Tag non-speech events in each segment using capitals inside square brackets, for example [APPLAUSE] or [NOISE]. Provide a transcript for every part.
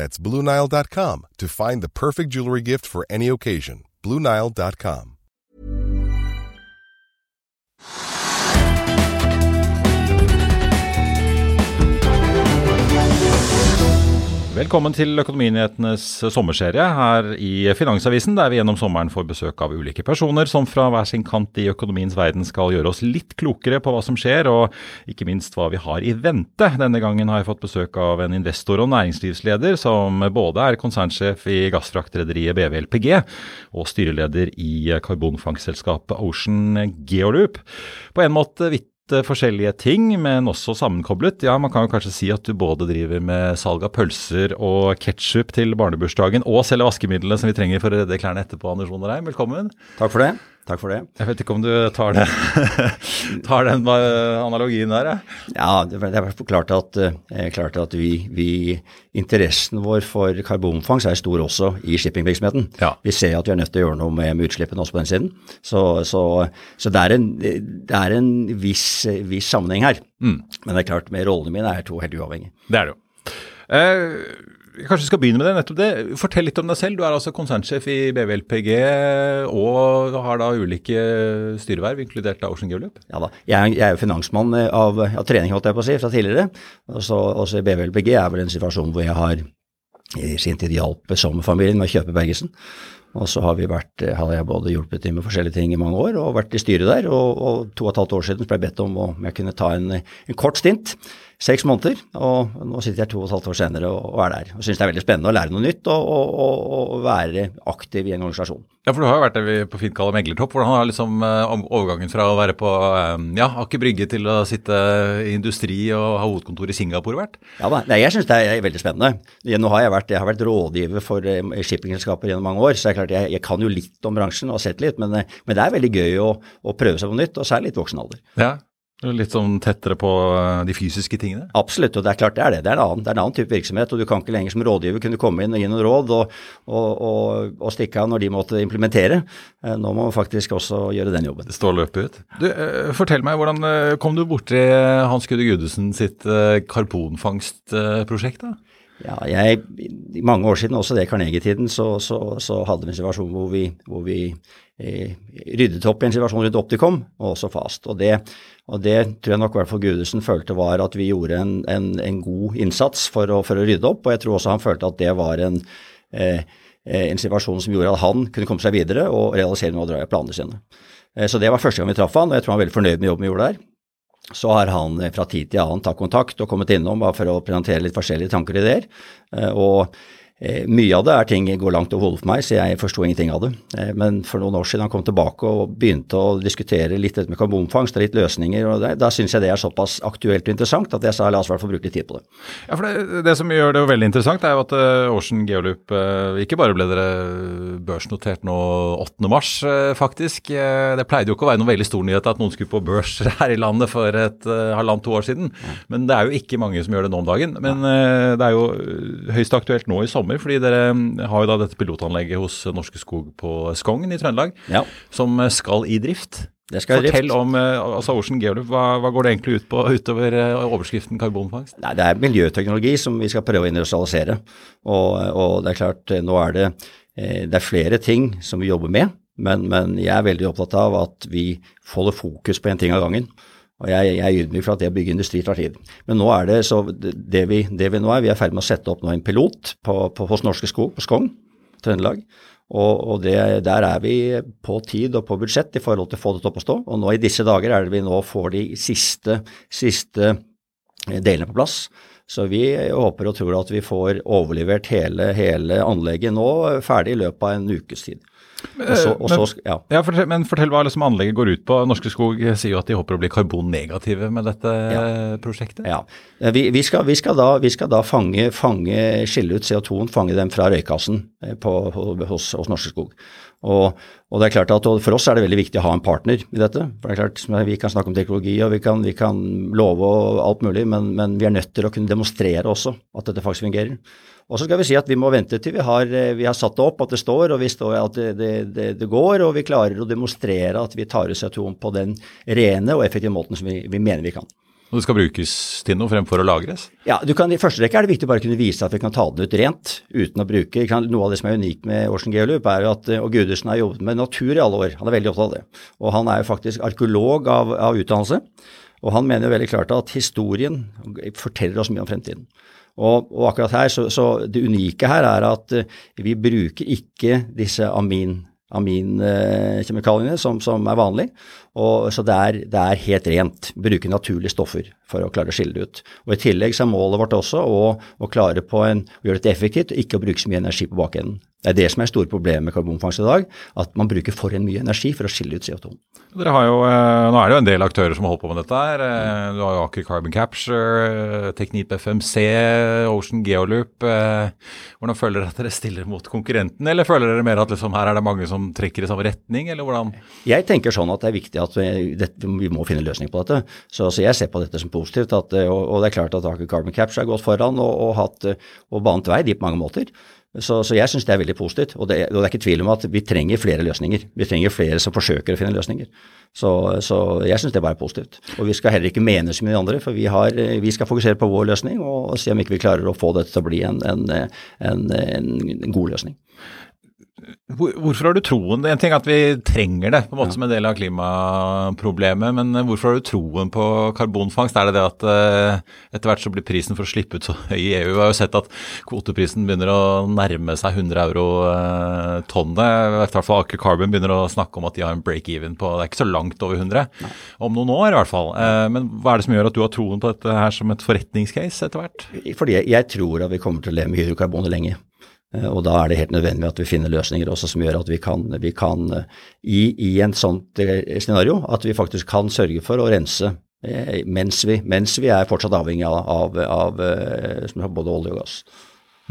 That's BlueNile.com to find the perfect jewelry gift for any occasion. BlueNile.com. Velkommen til Økonominyhetenes sommerserie her i Finansavisen, der vi gjennom sommeren får besøk av ulike personer som fra hver sin kant i økonomiens verden skal gjøre oss litt klokere på hva som skjer, og ikke minst hva vi har i vente. Denne gangen har jeg fått besøk av en investor og næringslivsleder som både er konsernsjef i gassfraktrederiet BV LPG og styreleder i karbonfangstselskapet Ocean Geoloop. På en måte vidt forskjellige ting, men også sammenkoblet. Ja, man kan jo kanskje si at du både driver med salg av pølser og ketsjup til barnebursdagen, og selger vaskemidlene som vi trenger for å redde klærne etterpå, Anders Vonderheim. Velkommen. Takk for det. Takk for det. Jeg vet ikke om du tar, det, [LAUGHS] tar den analogien der? Ja, ja det er i hvert fall klart at, eh, klart at vi, vi, interessen vår for karbonfangst er stor også i shippingvirksomheten. Ja. Vi ser at vi er nødt til å gjøre noe med, med utslippene også på den siden. Så, så, så det er en, det er en viss, viss, sammenheng her. Mm. Men det er klart, med rollene mine er to helt uavhengige. Det er det jo. Eh, Kanskje vi skal begynne med det, nettopp det. Fortell litt om deg selv. Du er altså konsernsjef i BVLPG og har da ulike styreverv, inkludert da Ocean Geolup? Ja da. Jeg, jeg er jo finansmann av, av, trening, holdt jeg på å si, fra tidligere. Også, også BVLPG er vel en situasjon hvor jeg har i sin tid hjalp sommerfamilien med å kjøpe Bergesen. Og så har vært, hadde jeg både hjulpet til med forskjellige ting i mange år og vært i styret der. Og, og to og et halvt år siden ble jeg bedt om om jeg kunne ta en, en kort stint seks måneder, og nå sitter jeg to og et halvt år senere og, er der. Og syns det er veldig spennende å lære noe nytt og, og, og, være aktiv i en organisasjon. Ja, for du har jo vært det vi på fint kaller meglertopp. Hvordan har liksom eh, overgangen fra å være på eh, ja, Aker Brygge til å sitte i industri og ha hovedkontor i Singapore vært? Ja, nei, Jeg syns det er veldig spennende. Nå har jeg vært, jeg har vært rådgiver for eh, shippingselskaper gjennom mange år, så det er klart jeg, jeg, kan jo litt om bransjen og har sett litt, men, men det er veldig gøy å, å prøve seg på nytt, og særlig litt voksen alder. Ja, Litt sånn tettere på eh, de fysiske tingene? Absolutt, og det er klart det er det. Det er en annen, er en annen type virksomhet. og Du kan ikke lenger som rådgiver kunne komme inn og gi noen råd og, og, og, og, stikke av når de måtte implementere. Eh, nå må man faktisk også gjøre den jobben. Det står løpet ut. Du, eh, fortell meg, hvordan kom du borti Hans Gudde Gudesen sitt karbonfangstprosjekt? da? Ja, jeg, mange år siden, også det Carnegie-tiden, så, så, så, hadde vi en situasjon hvor vi, hvor vi eh, ryddet opp i en situasjon rundt Optikom, og også Fast. Og det, og det tror jeg nok i hvert fall Gudesen følte var at vi gjorde en, en, en god innsats for å, for å, rydde opp, og jeg tror også han følte at det var en, eh, en situasjon som gjorde at han kunne komme seg videre og realisere noe av planene sine. Eh, så det var første gang vi traff han, og jeg tror han var veldig fornøyd med jobben vi gjorde der. Så har han fra tid til annen tatt kontakt og kommet innom bare for å presentere litt forskjellige tanker og ideer. Eh, og Eh, mye av det er ting går langt over hodet for meg, så jeg forsto ingenting av det. Eh, men for noen år siden han kom tilbake og begynte å diskutere litt dette med karbonfangst og litt løsninger, og det, da syns jeg det er såpass aktuelt og interessant at jeg sa la oss i hvert fall bruke litt tid på det. Ja, for det, det, som gjør det veldig interessant, er jo at Ocean Geoloop uh, ikke bare ble dere børsnotert nå 8. mars, uh, faktisk. det pleide jo ikke å være noen veldig stor nyhet at noen skulle på børs [LAUGHS] her i landet for et halvannet-to år siden, men det er jo ikke mange som gjør det nå om dagen. Men det er jo høyst aktuelt nå i sommer sommer. fordi dere mm, har jo da dette pilotanlegget hos Norske Skog på Skogn i Trøndelag ja. som eh, skal i drift. Skal Fortell om eh, altså Ocean Geolup, hva, hva, går det egentlig ut på utover eh, overskriften karbonfangst? Nei, Det er miljøteknologi som vi skal prøve å industrialisere. Og, og, det er klart, nå er det, det er flere ting som vi jobber med, men, men jeg er veldig opptatt av at vi holder fokus på en ting av gangen. Og jeg, jeg er ydmyk for at det å bygge industri tar tid. Men nå er det så det vi, det vi nå er, vi er i ferd med å sette opp nå en pilot på, på, hos Norske Skog på Skogn, Trøndelag. Og, og det, der er vi på tid og på budsjett i forhold til å få det opp å stå. Og nå i disse dager er det vi nå får de siste, siste delene på plass. Så vi håper og tror at vi får overlevert hele, hele anlegget nå ferdig i løpet av en ukes tid. Og så, og så, ja. Ja, fortell, men fortell hva liksom anlegget går ut på. Norske Skog sier jo at de håper å bli karbonnegative med dette ja. prosjektet. Ja, vi, vi, skal, vi, skal, da, vi skal da fange, fange, skille ut CO2-en, fange dem fra røykassen eh, på, hos, hos, Norske Skog. Og, og, det er klart at For oss er det veldig viktig å ha en partner i dette. for det er klart Vi kan snakke om teknologi og vi kan, vi kan love og alt mulig, men, men vi er nødt til å kunne demonstrere også at dette faktisk fungerer. Og så skal vi si at vi må vente til vi har, eh, vi har satt det opp, at det står, og vi står at det, det, det, går, og vi klarer å demonstrere at vi tar ut CO2 på den rene og effektive måten som vi, vi mener vi kan. Og det skal brukes til noe fremfor å lagres? Ja, kan, I første rekke er det viktig bare å kunne vise at vi kan ta den ut rent uten å bruke kan, Noe av det som er unikt med Ocean Geolup, er at og Gudersen har jobbet med natur i alle år. Han er veldig opptatt av det. Og han er jo faktisk arkeolog av, av utdannelse. Og han mener jo veldig klart at historien forteller oss mye om fremtiden. Og, og akkurat her, så, så, Det unike her er at uh, vi bruker ikke disse amin aminkjemikaliene som, som, er vanlig. Og, så det er, det er, helt rent. Bruke naturlige stoffer for å klare å skille det ut. Og I tillegg så er målet vårt også å, å klare på en, å gjøre dette effektivt og ikke å bruke så mye energi på bakenden. Det er det som er store problemet med karbonfangst i dag, at man bruker for en mye energi for å skille ut CO2. Dere har jo, eh, Nå er det jo en del aktører som holder på med dette. her. Eh, du har jo Aker Carbon Capture, Teknip FMC, Ocean Geoloop. Eh, hvordan føler dere at dere stiller mot konkurrenten, eller føler dere mer at liksom her er det mange som trekker i samme retning, eller hvordan? Jeg tenker sånn at det er viktig at vi, det, vi må finne løsning på dette. Så, så, jeg ser på dette som positivt. At, og, og, det er klart at Aker Carbon Capture har gått foran og, og, hatt, og banet vei de på mange måter. Så, så jeg syns det er veldig positivt. Og det, og det, er ikke tvil om at vi trenger flere løsninger. Vi trenger flere som forsøker å finne løsninger. Så, så jeg syns det bare er positivt. Og vi skal heller ikke mene så mye andre, for vi, har, vi, skal fokusere på vår løsning og, se om ikke vi klarer å få dette til å bli en, en, en, en god løsning. Hvorfor har du troen En ting er at vi trenger det på en måte som en del av klimaproblemet, men hvorfor har du troen på karbonfangst? Er det det at uh, etter hvert så blir prisen for å slippe ut så [LAUGHS] høy i EU? Vi har jo sett at kvoteprisen begynner å nærme seg 100 euro uh, tonnet. I hvert fall Aker Carbon begynner å snakke om at de har en break-even på Det er ikke så langt over 100. Nei. Om noen år i hvert fall. Men hva er det som gjør at du har troen på dette her som et forretningscase etter hvert? Fordi jeg, tror at vi kommer til å leve med hydrokarbonet lenge. Eh, og da er det helt nødvendig at vi finner løsninger også som gjør at vi kan, vi kan eh, i, i en sånt eh, scenario, at vi faktisk kan sørge for å rense mens vi, mens vi er fortsatt avhengig av, av, av både olje og gass.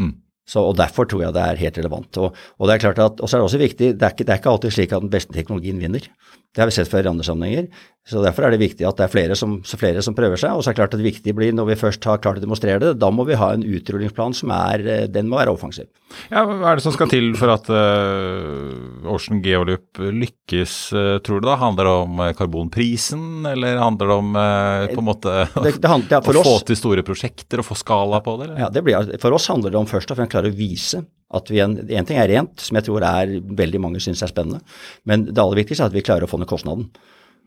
Mm. Så, og Derfor tror jeg det er helt relevant. Og, og det er klart at, og så er det også viktig, det er, ikke, det er ikke alltid slik at den beste teknologien vinner. Det har vi sett før i andre sammenhenger. Så Derfor er det viktig at det er flere som, flere som prøver seg. Og så er det klart at det viktige blir, når vi først har klart å demonstrere det, da må vi ha en utrullingsplan som er, den må være offensiv. Ja, Hva er det som skal til for at uh, Ocean Geoloop lykkes, uh, tror du da? Handler det om karbonprisen, eller handler det om uh, på en måte det, [LAUGHS] det handler, ja, å oss, få til store prosjekter og få skala på det? Eller? Ja, det blir, For oss handler det om først og fremst å klare å vise at vi en, en ting er rent, som jeg tror er veldig mange syns er spennende, men det aller viktigste er at vi klarer å få ned kostnaden.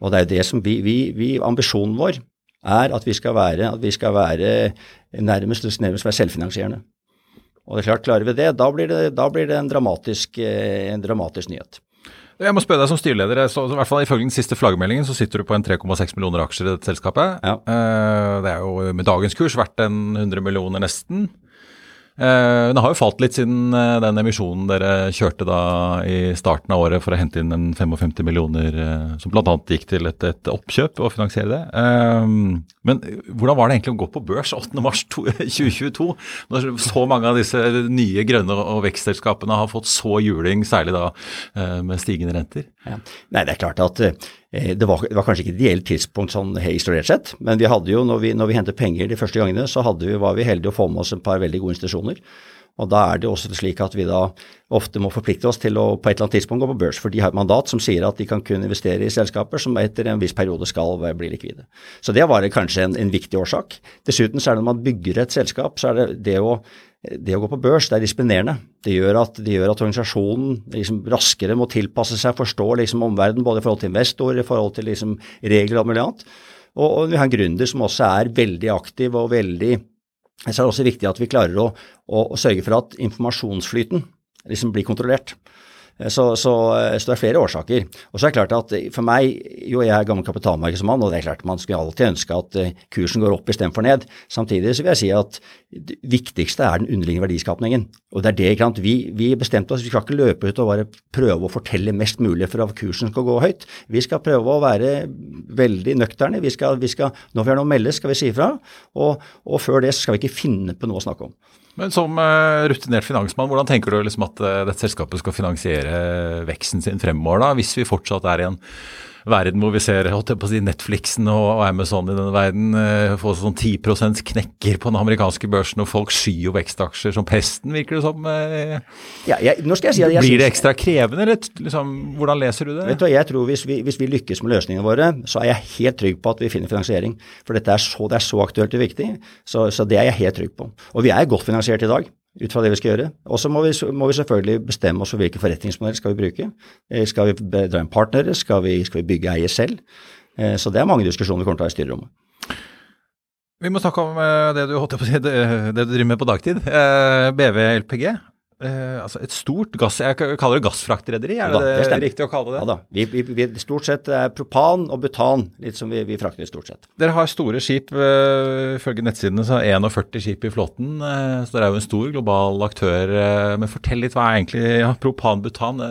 Og det er det som vi, vi, vi Ambisjonen vår er at vi skal være, at vi skal være nærmest, nærmest være selvfinansierende. Og det er klart, klarer vi det, da blir det, da blir det en, dramatisk, eh, en dramatisk nyhet. Jeg må spørre deg som styreleder, så, i hvert fall Ifølge den siste flaggmeldingen så sitter du på en 3,6 millioner aksjer i dette selskapet. Ja. Eh, det er jo med dagens kurs verdt en 100 millioner nesten. Uh, det har jo falt litt siden uh, den emisjonen dere kjørte da i starten av året for å hente inn en 55 millioner uh, som bl.a. gikk til et, et, oppkjøp og finansiere det. men hvordan var det egentlig å gå på børs 8.3.2022, [LAUGHS] når så mange av disse nye grønne og vekstselskapene har fått så juling, særlig da med stigende renter? Ja. Nei, det er klart at Eh, det var, det var, kanskje ikke et ideelt tidspunkt sånn isolert sett, men vi hadde jo, når vi, når vi hentet penger de første gangene, så vi, var vi heldige å få med oss en par veldig gode institusjoner. Og da er det også slik at vi da ofte må forplikte oss til å på et eller annet tidspunkt gå på børs, for de har et mandat som sier at de kan kun investere i selskaper som etter en viss periode skal bli likvide. Så det var kanskje en, en viktig årsak. Dessuten så er det når man bygger et selskap, så er det det å det å gå på børs det er disciplinerende. Det gjør at, det gjør at organisasjonen liksom raskere må tilpasse seg, forstå liksom omverdenen både i forhold til investorer, i forhold til liksom regler og mulig annet. Og, og vi har en gründer som også er veldig aktiv og veldig Så er det også viktig at vi klarer å, å, å sørge for at informasjonsflyten liksom blir kontrollert. Så, så, så, det er flere årsaker. Og så er det klart at for meg, jo jeg er gammel kapitalmarkedsmann, og det er klart man skulle alltid ønske at kursen går opp istedenfor ned. Samtidig så vil jeg si at det viktigste er den underliggende verdiskapningen. Og det er det, ikke sant. Vi, vi bestemte oss, vi skal ikke løpe ut og bare prøve å fortelle mest mulig for at kursen skal gå høyt. Vi skal prøve å være veldig nøkterne. Vi skal, vi skal, når vi har noe å melde, skal vi si ifra. Og, og før det så skal vi ikke finne på noe å snakke om. Men som uh, rutinert finansmann, hvordan tenker du liksom at uh, dette selskapet skal finansiere veksten sin fremover, da, hvis vi fortsatt er i en verden hvor vi ser på si, Netflixen og, Amazon i denne verden uh, få sånn 10% knekker på den amerikanske børsen, og folk skyr jo vekstaksjer som pesten, virker det som. Ja, jeg, nå skal jeg si at jeg Blir det ekstra krevende, eller liksom, hvordan leser du det? Vet du, jeg tror hvis vi, hvis vi, lykkes med løsningene våre, så er jeg helt trygg på at vi finner finansiering. For dette er så, det er så aktuelt og viktig, så, så det er jeg helt trygg på. Og vi er godt finansiert i dag ut fra det vi skal gjøre. Og så må, må, vi selvfølgelig bestemme oss for hvilke forretningsmodeller skal vi bruke. Eh, skal vi dra inn partnere? Skal vi, skal vi bygge eie selv? Eh, så det er mange diskusjoner vi kommer til å ha i styrerommet. Vi må snakke om eh, det du, det, det du driver med på dagtid. BV LPG. Eh, altså et stort gass... Jeg kaller det gassfraktrederi, er det, det, det riktig å kalle det? Ja da. Vi, vi, vi, stort sett er propan og butan, litt som vi, vi frakter stort sett. Dere har store skip, uh, nettsidene så er 41 skip i flåten. Uh, så dere er jo en stor global aktør. Uh, men fortell litt hva er egentlig ja, propan, butan?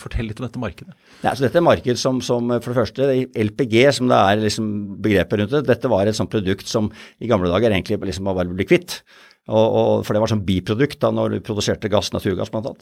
fortell litt om dette markedet. Ja, så dette er marked som, som, for det første, LPG, som det er liksom begrepet rundt det, dette var et sånt produkt som i gamle dager egentlig liksom bare ble kvitt. Og, og, for det var sånn biprodukt da når du produserte gass, naturgass bl.a.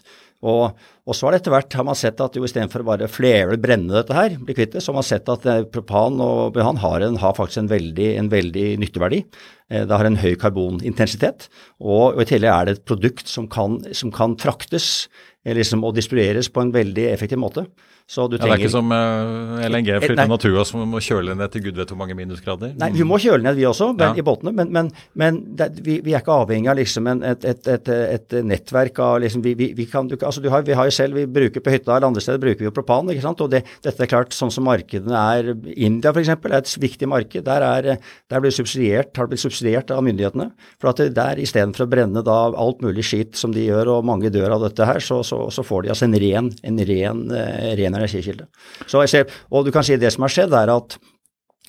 Og, og så har det etter hvert har man sett at jo istedenfor bare flere brenne dette her, bli kvitt det, så har man sett at eh, propan og butan har, en, har faktisk en veldig, en veldig nytteverdi. Eh, det har en høy karbonintensitet, og, og, i tillegg er det et produkt som kan, som kan fraktes liksom, og distribueres på en veldig effektiv måte. Så du trenger, ja, det er ikke som uh, eh, LNG flytende naturgass som må kjøle ned til gud vet hvor mange minusgrader? Nei, vi må kjøle ned vi også, men, ja. i båtene. Men, men, men det, vi, vi, er ikke avhengig av liksom en, et, et, et, et, nettverk av liksom, vi, vi, kan, du, altså du har, vi har jo selv, vi bruker på hytta eller andre steder bruker vi jo propan. ikke sant? Og det, dette er klart, sånn som markedene er India f.eks. er et viktig marked. Der, er, der blir subsidiert, har det blitt subsidiert av myndighetene. For at det der istedenfor å brenne da alt mulig skitt som de gjør, og mange dør av dette her, så, så, så får de altså en ren, en ren, uh, ren energikilde. Så jeg ser, og du kan si det som har skjedd, er at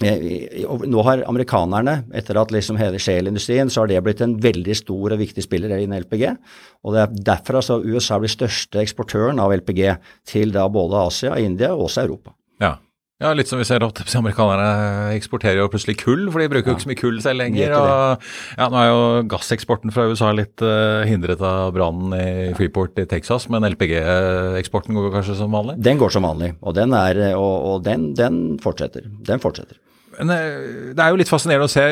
eh, nå har amerikanerne, etter at liksom hele shale-industrien, så har det blitt en veldig stor og viktig spiller innen LPG. Og det er derfor altså USA blir største eksportøren av LPG til da både Asia, India og også Europa. Ja. Ja, litt som vi ser at amerikanerne eksporterer jo plutselig kull, for de bruker jo ja. ikke så mye kull selv lenger. og ja, Nå er jo gasseksporten fra USA litt uh, hindret av brannen i Freeport i Texas, men LPG-eksporten går kanskje som vanlig? Den går som vanlig, og den, er, og, og den, den fortsetter. Den fortsetter. Eh, det er jo litt fascinerende å se,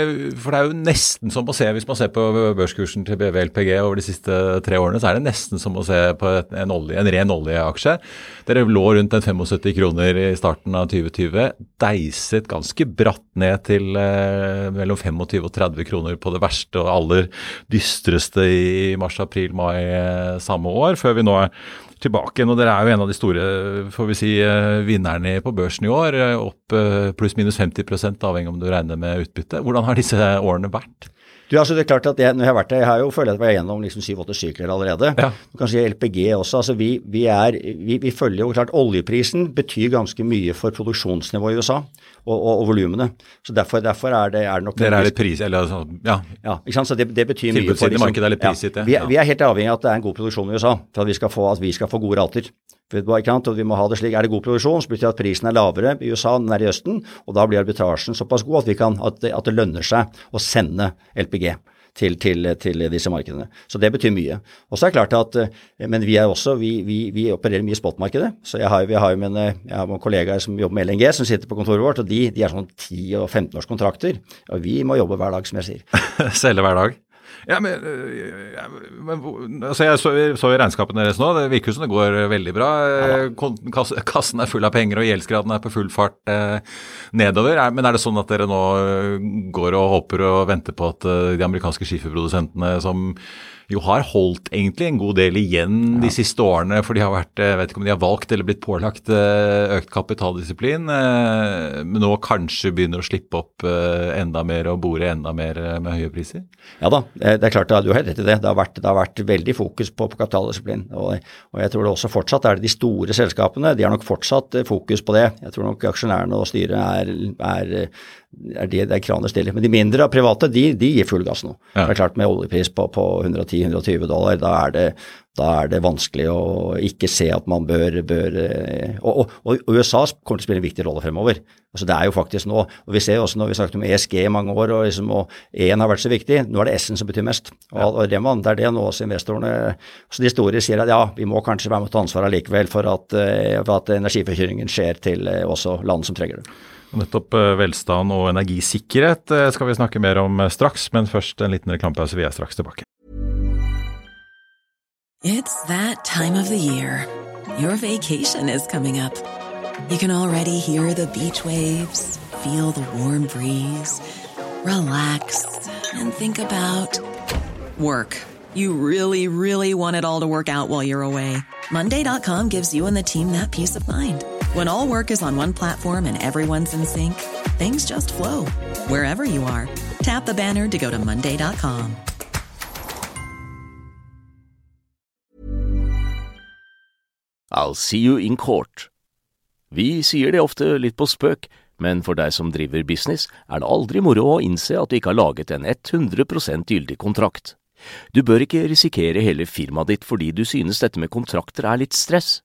for det er jo nesten som å se Hvis man ser på børskursen til BVLPG over de siste tre årene, så er det nesten som å se på en, olje, en ren oljeaksje. Dere lå rundt en 75 kroner i starten av 2020. Deiset ganske bratt ned til eh, mellom 25 og 30 kroner på det verste og aller dystreste i mars, april, mai eh, samme år, før vi nå er tilbake igjen. Og dere er jo en av de store får vi si, eh, vinnerne på børsen i år. Eh, opp eh, pluss-minus 50% avhengig om du regner med utbytte. Hvordan har disse årene vært? Du, altså det er klart at jeg, når jeg har vært der, jeg har jo følt at jeg var gjennom liksom syv-åtte sykler allerede. Ja. Du kan si LPG også. altså Vi, vi, er, vi, vi følger jo klart Oljeprisen betyr ganske mye for produksjonsnivået i USA og, og, og volumene. Så derfor, derfor, er, det, er det nok Dere er litt pris, eller altså, ja. ja ikke sant? Så det, det betyr mye for liksom, markedet er litt prisgitt, ja. Vi, er helt avhengig av at det er en god produksjon i USA for at vi skal få, at vi skal få gode rater. Vi må ha det slik. Er det god produksjon, så betyr det at prisen er lavere i USA enn den er i Østen, og da blir arbitrasjen såpass god at, kan, at, det, at det lønner seg å sende LPG til, til, til, disse markedene. Så det betyr mye. Og så er det klart at, eh, Men vi er også, vi, vi, vi opererer mye i spotmarkedet. Så jeg har, vi har jo mine, jeg har kollegaer som jobber med LNG, som sitter på kontoret vårt, og de, de er sånn 10- og 15-årskontrakter. Og vi må jobbe hver dag, som jeg sier. [LAUGHS] Selge hver dag? Ja, men, ja, men altså Jeg så, så i regnskapene deres nå, det virker som det går veldig bra. Ja. [LAUGHS] Kassen er full av penger, og gjeldsgraden er på full fart eh, nedover. Men er det sånn at dere nå går og håper og venter på at de amerikanske skiferprodusentene som jo har holdt egentlig en god del igjen ja. de siste årene, for de har vært, jeg vet ikke om de har valgt eller blitt pålagt økt kapitaldisiplin, men nå kanskje begynner å slippe opp enda mer og bore enda mer med høye priser? Ja da, det er klart du har helt rett i det. Det har vært, det har vært veldig fokus på, på kapitaldisiplin. Og, og, jeg tror det også fortsatt er det de store selskapene. De har nok fortsatt fokus på det. Jeg tror nok aksjonærene og styret er, er er det der kranet stiller. Men de mindre private, de, de gir full gass nå. Ja. Det er klart Med oljepris på, på 110-120 dollar, da er, det, da er, det, vanskelig å ikke se at man bør, bør eh, og, og, og, USA kommer til å spille en viktig rolle fremover. Altså Det er jo faktisk nå, og Vi ser også når vi snakket om ESG i mange år, og, liksom, og E-en har vært så viktig. Nå er det S-en som betyr mest. Og, ja. og Reman, det er det nå også investorene Så de store sier at ja, vi må kanskje være med å ta ansvar allikevel for at, eh, for at energiforkjøringen skjer til eh, også land som trenger det. Nettopp eh, velstand og energisikkerhet eh, skal vi snakke mer om eh, straks, men først en liten reklamepause. Vi er straks tilbake. It's that time of the year. Your vacation is coming up. You can already hear the beach waves, feel the warm breeze, relax and think about work. You really, really want it all to work out while you're away. Monday.com gives you and the team that peace of mind. When all work is on one platform and everyone's in sync, things just flow wherever you are. Tap the banner to go to Monday.com. I'll see you in court. Vi sier det ofte litt på spøk, men for deg som driver business, er det aldri moro å innse at du ikke har laget en 100% gyldig kontrakt. Du bør ikke risikere hele firmaet ditt fordi du synes dette med kontrakter er litt stress.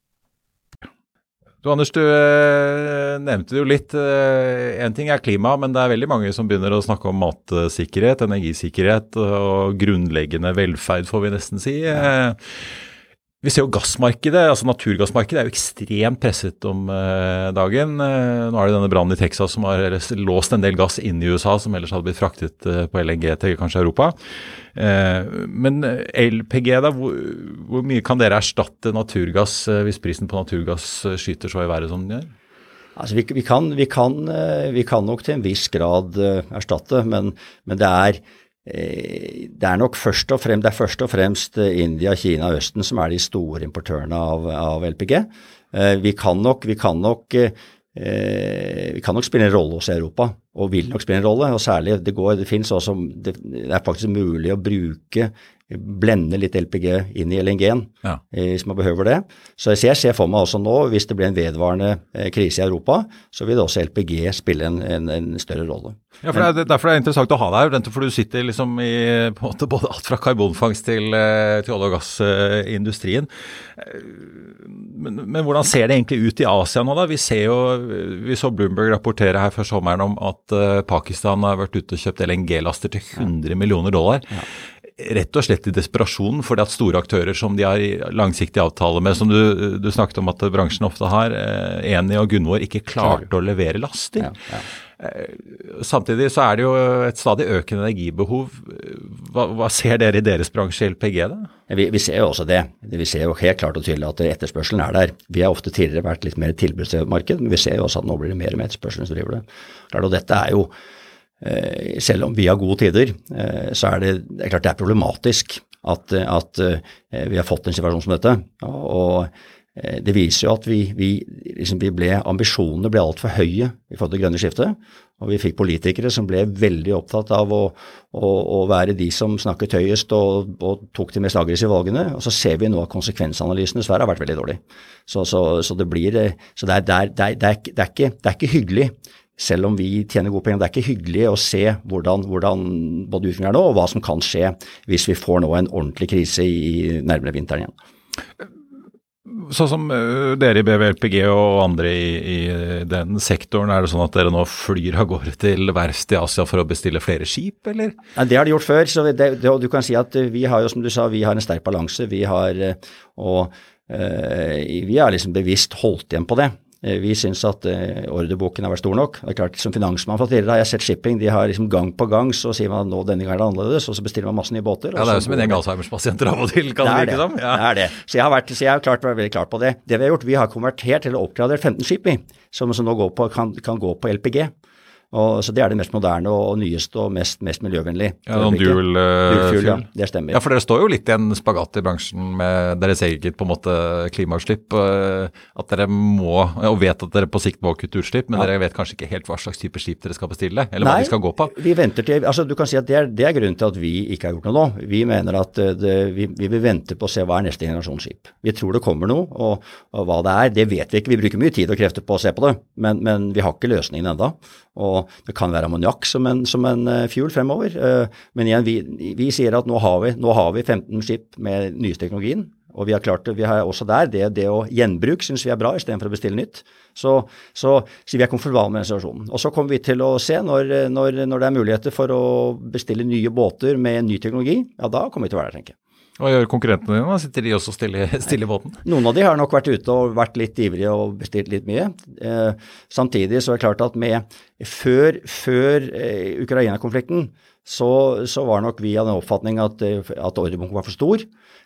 Du Anders, du eh, nevnte jo litt. Én eh, ting er klima, men det er veldig mange som begynner å snakke om matsikkerhet, energisikkerhet og grunnleggende velferd, får vi nesten si. Ja. Vi ser jo gassmarkedet, altså naturgassmarkedet er jo ekstremt presset om eh, dagen. Eh, nå er det denne brannen i Texas som har låst en del gass inn i USA, som ellers hadde blitt fraktet eh, på LNG til kanskje Europa. Men LPG, da, hvor, mye kan dere erstatte naturgass hvis prisen på naturgass skyter så i været som den gjør? Altså, vi, vi, kan, vi, kan, vi, kan, nok til en viss grad erstatte, men, men det er det er nok først og det er først og fremst eh, India, Kina og Østen som er de store importørene av, av LPG. Eh, vi kan nok, vi kan nok vi kan nok spille en rolle hos Europa, og vil nok spille en rolle. og særlig, Det, går, det, også, det er faktisk mulig å bruke blende litt LPG inn i LNG-en ja. hvis man behøver det. Så jeg ser for meg også nå, hvis det blir en vedvarende krise i Europa, så vil også LPG spille en, en, en større rolle. Ja, for det er, Derfor det er interessant å ha deg her, for du sitter liksom i på en måte både alt fra karbonfangst til, eh, til olje- og gassindustrien. Men, men, hvordan ser det egentlig ut i Asia nå, da? Vi, ser jo, vi så Bloomberg rapportere her før sommeren om at Pakistan har vært ute og kjøpt LNG-laster til 100 millioner dollar. Ja rett og slett i desperasjon fordi at store aktører som de har langsiktig avtale med, som du, du snakket om at bransjen ofte har, eh, Eni og Gunvor, ikke klarte å levere laster. Ja, ja. Eh, samtidig så er det jo et stadig økende energibehov. Hva, hva ser dere i deres bransje LPG, da? Vi, vi, ser jo også det. Vi ser jo helt klart og tydelig at etterspørselen er der. Vi har ofte tidligere vært litt mer tilbudsmarked, men vi ser jo også at nå blir det mer og mer etterspørsel som driver det. Klart, og dette er jo, selv om vi har gode tider, eh, så er det, det er klart det er problematisk at, at vi har fått en situasjon som dette. og Eh, det viser jo at vi, vi, liksom vi ble, ambisjonene ble altfor høye i forhold til grønne skiftet. Og vi fikk politikere som ble veldig opptatt av å, å, å være de som snakket høyest og, og, tok de mest aggressive valgene. Og så ser vi nå at konsekvensanalysene dessverre har vært veldig dårlige. Så, det blir, så det, er, det, det, det, det er ikke hyggelig selv om vi tjener gode penger. Det er ikke hyggelig å se hvordan, hvordan både utviklingen er nå, og hva som kan skje hvis vi får nå en ordentlig krise i nærmere vinteren igjen. Sånn som uh, dere i BVLPG og andre i, i, den sektoren, er det sånn at dere nå flyr av gårde til verft i Asia for å bestille flere skip, eller? Ja, det har de gjort før. så det, det, Du kan si at vi har jo, som du sa, vi har en sterk balanse. Vi har, og vi har liksom bevisst holdt igjen på det. Eh, vi syns at uh, ordreboken har vært stor nok. Det er klart, Som finansmann fra tidligere har jeg sett shipping. De har liksom gang på gang så sier man at nå denne gangen er det annerledes, og så bestiller man masse nye båter. Ja, Det er jo som en gjeng Alzheimers-pasienter av og til, kan det virke som. Ja. Det er det. Så jeg har vært, så jeg har klart, vært veldig klar på det. Det vi har gjort, vi har konvertert eller oppgradert 15 skip i, som, som nå på, kan, kan gå på LPG. Og, så Det er det mest moderne og, nyeste og mest, mest miljøvennlig. Ja, noen dual uh, fuel. Ja, det stemmer. Ja, For dere står jo litt i en spagat i bransjen med deres eget på en måte klimautslipp. Uh, at dere må, og vet at dere på sikt må kutte utslipp, men ja. dere vet kanskje ikke helt hva slags type skip dere skal bestille? Eller Nei, hva de skal gå på? vi venter til, altså Du kan si at det er, det er grunnen til at vi ikke har gjort noe nå. Vi mener at eh, det, vi, vi, vil vente på å se hva er neste generasjons skip. Vi tror det kommer noe, og, og, hva det er, det vet vi ikke. Vi bruker mye tid og krefter på å se på det, men, men vi har ikke løsningen ennå. Og det kan være ammoniakk som, som, en uh, fuel fremover. Uh, men igjen, vi, vi, sier at nå har vi, nå har vi 15 skip med nyeste teknologien. Og vi har klart det, vi har også der det, det å gjenbruk syns vi er bra, istedenfor å bestille nytt. Så, så, så vi er komfortable med den situasjonen. Og så kommer vi til å se når, når, når, det er muligheter for å bestille nye båter med ny teknologi, ja da kommer vi til å være der, tenker jeg. Hva gjør konkurrentene dine? Sitter de også stille, stille i båten? Noen av de har nok vært ute og vært litt ivrige og bestilt litt mye. Eh, samtidig så er det klart at med før, før eh, Ukraina-konflikten så, så, var nok vi av den oppfatning at, at ordrebunken var for stor.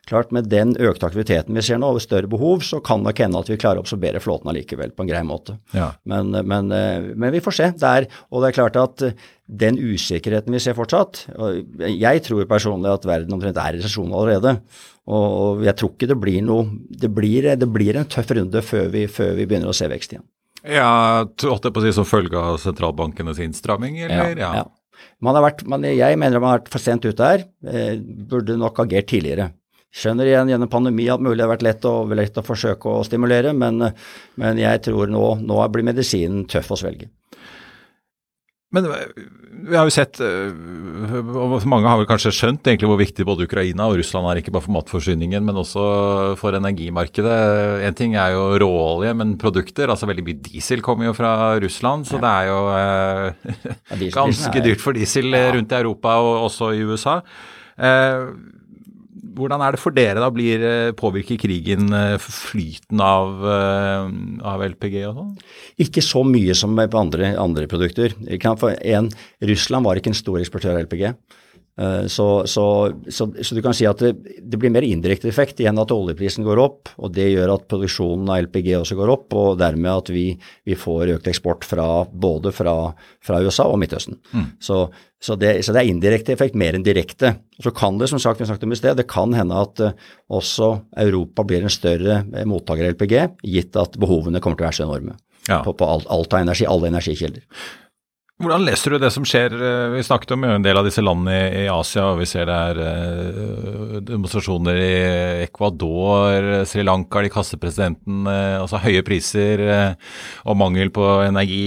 Klart Med den økte aktiviteten vi ser nå, og større behov, så kan det nok hende at vi klarer å absorbere flåten allikevel på en grei måte. Ja. Men, men, eh, men, vi får se. Det er, og det er klart at den usikkerheten vi ser fortsatt Jeg tror personlig at verden omtrent er i resesjon allerede. Og jeg tror ikke det blir noe Det blir, det blir en tøff runde før vi, før vi, begynner å se vekst igjen. Ja, holdt jeg på å si som følge av sentralbankenes innstramming, eller? Ja. ja. Man vært, man, jeg mener man har vært for sent ute her. Eh, burde nok agert tidligere. Skjønner igjen gjennom pandemi at mulig det har vært lett å, lett å forsøke å stimulere, men, men jeg tror nå, nå blir medisinen tøff å svelge. Men vi har jo sett, og mange har vel kanskje skjønt egentlig hvor viktig både Ukraina og Russland er, ikke bare for matforsyningen, men også for energimarkedet. En ting er jo råolje, men produkter, altså veldig mye diesel kommer jo fra Russland. Så det er jo eh, ganske dyrt for diesel rundt i Europa og også i USA. Eh, hvordan er det for dere da? Blir, eh, påvirker krigen eh, flyten av, eh, av LPG og sånn? Ikke så mye som på andre, andre produkter. En, Russland var ikke en stor eksportør av LPG. Så, så, så, så, du kan si at det, det, blir mer indirekte effekt igjen at oljeprisen går opp, og det gjør at produksjonen av LPG også går opp, og dermed at vi, vi får økt eksport fra, både fra, fra USA og Midtøsten. Mm. Så, det, så, det, er indirekte effekt mer enn direkte. Så kan det, som sagt, vi snakket om i sted, det kan hende at uh, også Europa blir en større eh, mottaker av LPG, gitt at behovene kommer til å være så enorme ja. på, på alt, alt av energi, alle energikilder. Hvordan leser du det som skjer? Eh, vi snakket om en del av disse landene i Asia, og vi ser det er eh, demonstrasjoner i Ecuador, Sri Lanka, de kaster presidenten. Eh, altså høye priser og mangel på energi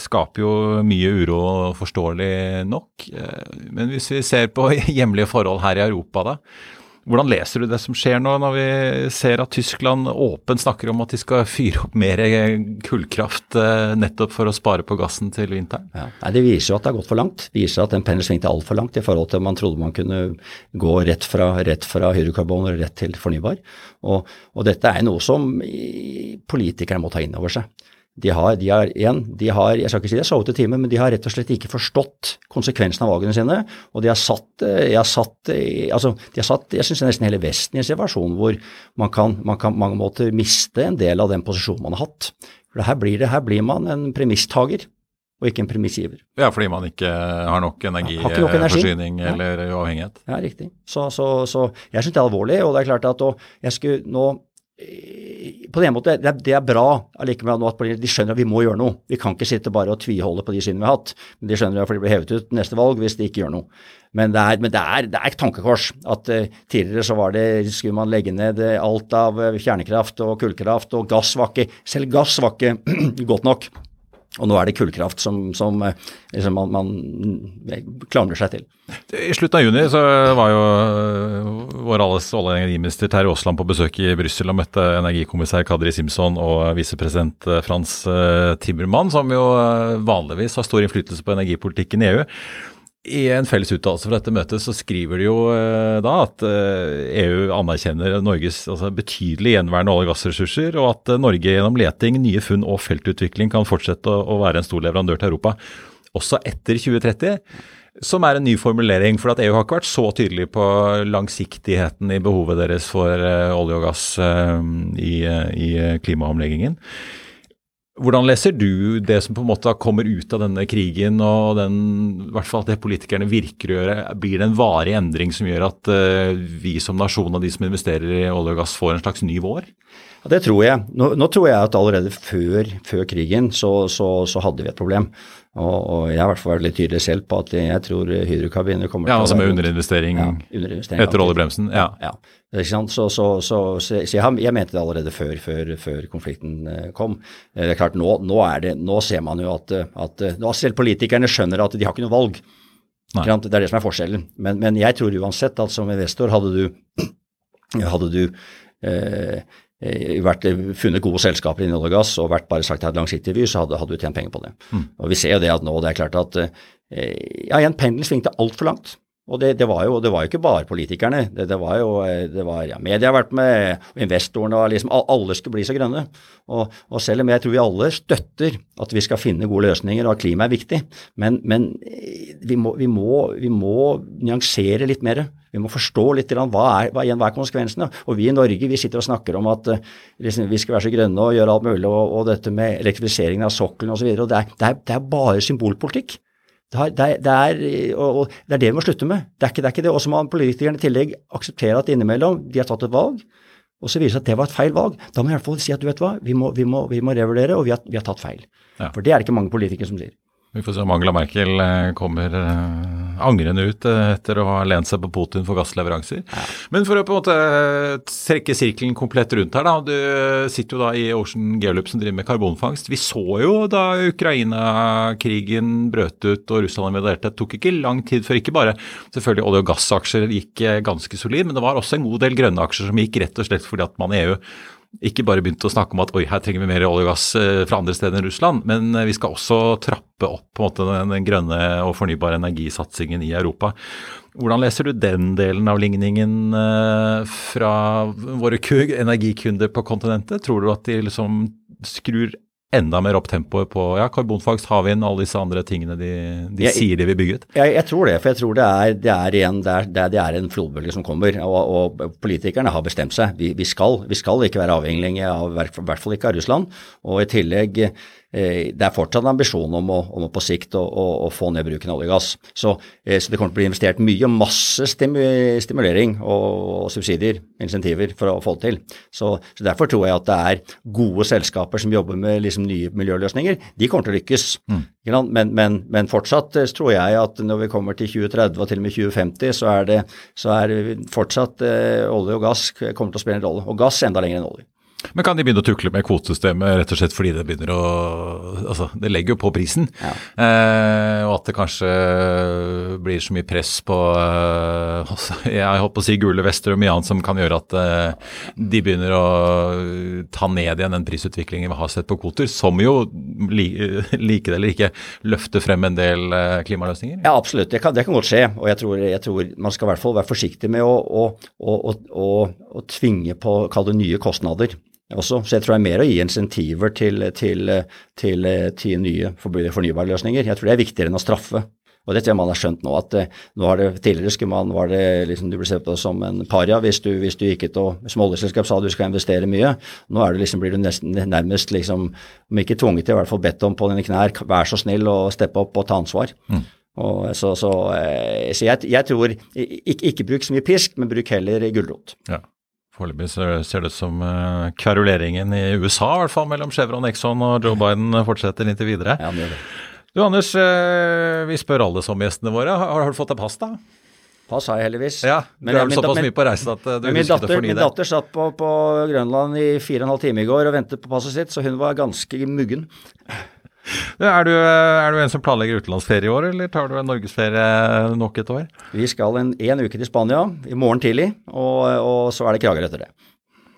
skaper jo mye uro, forståelig nok. Men hvis vi ser på [LAUGHS] hjemlige forhold her i Europa, da. Hvordan leser du det som skjer nå, når vi ser at Tyskland åpent snakker om at de skal fyre opp mer kullkraft eh, nettopp for å spare på gassen til vinteren? Ja. Nei, Det viser jo at det har gått for langt. Det viser at den pendelen svingte altfor langt i forhold til man trodde man kunne gå rett fra, rett fra hydrokarbon rett til fornybar. Og, og dette er noe som politikerne må ta inn over seg. De har, de har, en, de har, jeg skal ikke si de har sovet i timen, men de har rett og slett ikke forstått konsekvensen av valgene sine. Og de har satt, eh, har satt, eh, altså, de har satt jeg synes nesten hele Vesten i en situasjon hvor man kan, man kan mange måter miste en del av den posisjonen man har hatt. For her blir, det, her blir man en premisstager og ikke en premissgiver. Ja, fordi man ikke har nok energiforsyning energi. eller uavhengighet. Ja, riktig. Så, så, så jeg syns det er alvorlig, og det er klart at jeg skulle nå på den måten, det det er bra allikevel at de skjønner at vi må gjøre noe. Vi kan ikke sitte bare og tviholde på de synene vi har hatt. Men de skjønner at de blir hevet ut neste valg hvis de ikke gjør noe. Men det er, men det er, det er et tankekors at uh, tidligere så var det, skulle man legge ned alt av uh, kjernekraft og kullkraft, og gass var ikke Selv gass var ikke [CLEARS THROAT] godt nok. Og nå er det kullkraft som, som eh, liksom man, man klamrer seg til. I slutten av juni så var jo øh, vår alles olje- og energiminister Terje Aasland på besøk i Brussel og møtte energikommissær Kadri Simson og visepresident Frans Timmermann, som jo vanligvis har stor innflytelse på energipolitikken i EU. I en felles uttalelse fra dette møtet så skriver de jo da at EU anerkjenner Norges altså, betydelig gjenværende olje- og gassressurser, og at Norge gjennom leting, nye funn og feltutvikling kan fortsette å, være en stor leverandør til Europa også etter 2030 som er en ny formulering. For at EU har ikke vært så tydelig på langsiktigheten i behovet deres for olje og gass i, i klimaomleggingen. Hvordan leser du det som på en måte kommer ut av denne krigen, og den, i hvert fall det politikerne virker å gjøre? Blir det en varig endring som gjør at vi som nasjon og de som investerer i olje og gass, får en slags ny vår? Ja, Det tror jeg. Nå, nå, tror jeg at allerede før, før krigen så, så, så, hadde vi et problem. Og, og, jeg har i hvert fall vært litt tydelig selv på at jeg tror hydrokabiner kommer ja, til å Ja, altså med underinvestering, ja, underinvestering etter oljebremsen? Ja. ja. Så, så, så, så jeg, jeg, mente det allerede før, før, før konflikten eh, kom. Eh, det er klart, nå, nå, det, nå ser man jo at, at nå selv politikerne skjønner at de har ikke noe valg. Nei. Det er det som er forskjellen. Men, men jeg tror uansett at som investor hadde du, [CLEARS THROAT] hadde du eh, Eh, vært, eh, funnet gode selskaper innen olje og gass og vært bare sagt at langsiktig vy, så hadde, hadde, du tjent penger på det. Mm. Og Vi ser jo det at nå det er klart at eh, ja, igjen, pendelen svingte altfor langt. Og det, det, var jo, det, var jo, ikke bare politikerne. Det, det var jo det var, ja, Media har vært med, investorene og liksom Alle skulle bli så grønne. Og, og, selv om jeg tror vi alle støtter at vi skal finne gode løsninger, og at klima er viktig, men, men vi, må, vi, må, vi, må, nyansere litt mer. Vi må forstå litt hva er, hva, hva er konsekvensene. Og vi i Norge vi sitter og snakker om at liksom, vi skal være så grønne og gjøre alt mulig, og, og dette med elektrifiseringen av sokkelen osv. Det, er, det, det er bare symbolpolitikk. Det, er, det, er, og det er det vi må slutte med. Det er ikke det. Er ikke det. Og så må politikerne i tillegg akseptere at innimellom de har tatt et valg, og så viser det seg at det var et feil valg. Da må vi i hvert fall si at du vet hva, vi må, vi må, vi må revurdere, og vi har, vi har tatt feil. Ja. For det er det ikke mange politikere som sier. Vi får se om Angela Merkel eh, kommer eh, angrende ut eh, etter å ha lent seg på Putin for gassleveranser. Men for å på en måte trekke sirkelen komplett rundt her, da. Du sitter jo da i Ocean Geolup som driver med karbonfangst. Vi så jo da Ukraina-krigen brøt ut og Russland invaderte, det tok ikke lang tid før ikke bare selvfølgelig olje- og gassaksjer gikk ganske solid, men det var også en god del grønne aksjer som gikk rett og slett fordi at man i EU ikke bare begynte å snakke om at oi, her trenger vi mer olje og gass eh, fra andre steder enn Russland, men eh, vi skal også trappe opp på en måte, den, den grønne og fornybare energisatsingen i Europa. Hvordan leser du den delen av ligningen eh, fra våre energikunder på kontinentet? Tror du at de liksom skrur enda mer opp tempoet på ja, karbonfangst, havvind, alle disse andre tingene de, de jeg, sier de vil bygge ut? Jeg, jeg, tror det, for jeg tror det er, det er, igjen, det er, det er en flodbølge som kommer. Og, og, politikerne har bestemt seg. Vi, vi, skal, vi skal, ikke være avhengige av, i hvert fall ikke av Russland. Og i tillegg det er fortsatt en ambisjon om å, om å på sikt å, å, å, få ned bruken av olje og gass. Så, eh, så, det kommer til å bli investert mye, og masse stimulering og, og subsidier, insentiver, for å få det til. Så, så, Derfor tror jeg at det er gode selskaper som jobber med liksom, nye miljøløsninger. De kommer til å lykkes. Mm. Men, men, men, fortsatt eh, tror jeg at når vi kommer til 2030 og til og med 2050, så er det, så er det fortsatt eh, olje og gass kommer til å spille en rolle. Og gass enda lenger enn olje. Men kan de begynne å tukle med kvotesystemet rett og slett fordi det begynner å Altså, det legger jo på prisen. Ja. Eh, og at det kanskje blir så mye press på eh, Jeg holdt på å si gule vester og mye annet som kan gjøre at eh, de begynner å ta ned igjen den prisutviklingen vi har sett på kvoter, som jo, li, like det eller ikke, løfter frem en del eh, klimaløsninger? Ja, absolutt. Det kan, det kan godt skje. Og jeg tror, jeg tror, man skal i hvert fall være forsiktig med å, å, å, å tvinge på, kall det nye kostnader også. Så jeg tror det er mer å gi insentiver til, til, til, til nye fornybare løsninger. Jeg tror det er viktigere enn å straffe. Og det tror jeg man har skjønt nå, at eh, nå har det, tidligere skulle man, var det liksom, du ble sett på som en paria hvis du, hvis du gikk ut og som oljeselskap sa du skal investere mye. Nå er du liksom, blir du nesten, nærmest, liksom, om ikke tvunget til, i hvert fall bedt om på dine knær, vær så snill og steppe opp og ta ansvar. Mm. Og så, så, eh, så jeg, jeg, tror ikke, ikke bruk så mye pisk, men bruk heller gulrot. Ja. Foreløpig ser det ut som uh, kveruleringen i USA, i hvert fall mellom Chevron, Exxon og Joe Biden fortsetter inntil videre. Ja, det det. Du Anders, uh, vi spør alle som gjestene våre. Har, har, du fått deg pass, da? Pass har jeg heldigvis. Ja, Du er vel såpass mye på reise at uh, du husket datter, å fornye det? Min datter satt på, på, Grønland i fire og en halv time i går og ventet på passet sitt, så hun var ganske muggen. Er du, er du, en som planlegger utenlandsferie i år, eller tar du en norgesferie nok et år? Vi skal en, en uke til Spania i morgen tidlig, og, og så er det Kragerø etter det.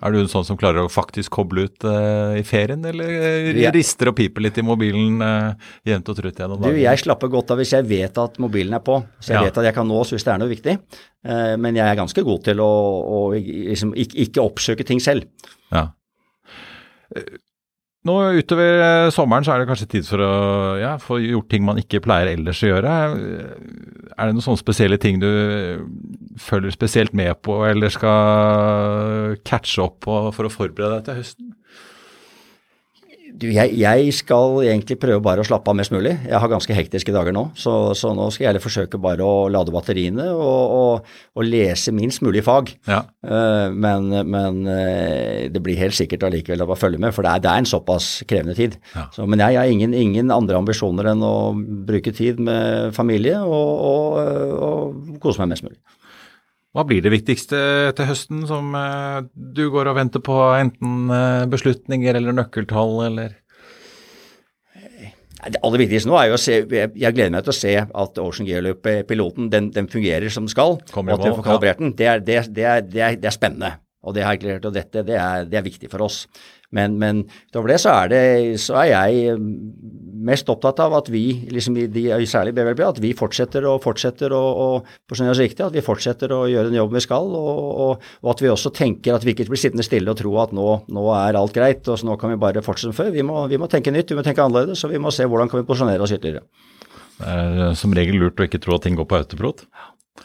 Er du en sånn som klarer å faktisk koble ut uh, i ferien, eller uh, rister og piper litt i mobilen uh, jevnt og trutt gjennom dagen? Du, jeg slapper godt av hvis jeg vet at mobilen er på, så jeg ja. vet at jeg kan nås hvis det er noe viktig. Uh, men jeg er ganske god til å, å liksom, ikke, ikke, oppsøke ting selv. Ja. Nå utover eh, sommeren så er det kanskje tid for å ja, få gjort ting man ikke pleier ellers å gjøre. Er det noen sånne spesielle ting du følger spesielt med på eller skal catche opp på for å forberede deg til høsten? Du, jeg, jeg, skal egentlig prøve bare å slappe av mest mulig. Jeg har ganske hektiske dager nå, så, så nå skal jeg heller forsøke bare å lade batteriene og, og, og lese minst mulig fag. Ja. Uh, men, men uh, det blir helt sikkert allikevel å bare følge med, for det er, det er en såpass krevende tid. Ja. Så, men jeg, jeg har ingen, ingen, andre ambisjoner enn å bruke tid med familie og, og kose meg mest mulig. Hva blir det viktigste til høsten som eh, du går og venter på, enten eh, beslutninger eller nøkkeltall, eller? Det aller viktigste nå er jo å se Jeg gleder meg til å se at Ocean Gearloop-piloten den, den, fungerer som skal, og at vi får kalibrert den. Det er, det, det, er, det, er, det er, spennende. Og det har jeg klart, og dette det er, det er viktig for oss. Men, men utover det så er, det, så er jeg mest opptatt av at vi, liksom de, særlig BVLB, at vi fortsetter og fortsetter og, og på oss riktig, at vi fortsetter å gjøre den jobben vi skal, og, og, og, at vi også tenker at vi ikke blir sittende stille og tro at nå, nå er alt greit, og så nå kan vi bare fortsette som før. Vi må, vi må tenke nytt, vi må tenke annerledes, og vi må se hvordan kan vi posisjonere oss ytterligere. Det er eh, som regel lurt å ikke tro at ting går på autopilot.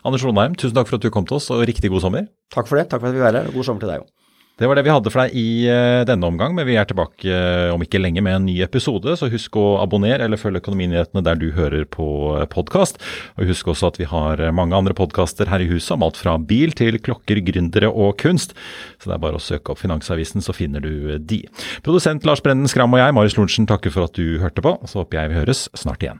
Anders Londheim, tusen takk for at du kom til oss, og riktig god sommer. Takk for det. Takk for at vi var her, og god sommer til deg òg. Det var det vi hadde for deg i uh, denne omgang, men vi er tilbake uh, om ikke lenge med en ny episode. Så husk å abonnere eller følge Økonominyhetene der du hører på eh, podkast. Og husk også at vi har mange andre podkaster her i huset om alt fra bil til klokker, gründere og kunst. Så det er bare å søke opp Finansavisen, så finner du de. Produsent Lars Brenden Skram og jeg, Marius Lorentzen, takker for at du hørte på. Så håper jeg vi høres snart igjen.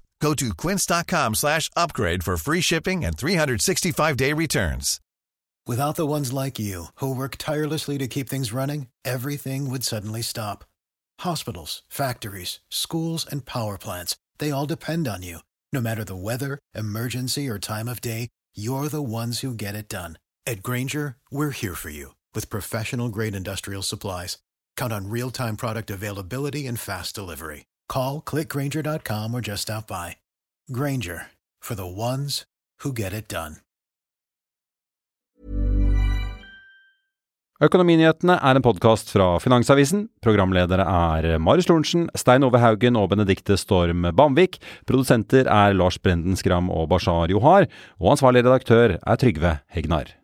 Go to quince.com slash upgrade for free shipping and 365-day returns. Without the ones like you, who work tirelessly to keep things running, everything would suddenly stop. Hospitals, factories, schools, and power plants, they all depend on you. No matter the weather, emergency, or time of day, you're the ones who get it done. At Granger, we're here for you with professional-grade industrial supplies. Count on real-time product availability and fast delivery. Call clickgranger.com or just stop by. Granger for the ones who get it done. Økonominyhetene er en podkast fra Finansavisen. Programledere er Marius Lorentzen, Stein Ove Haugen og Benedikte Storm Bamvik. Produsenter er Lars Brenden Skram og Bashar Johar. Og ansvarlig redaktør er Trygve Hegnar.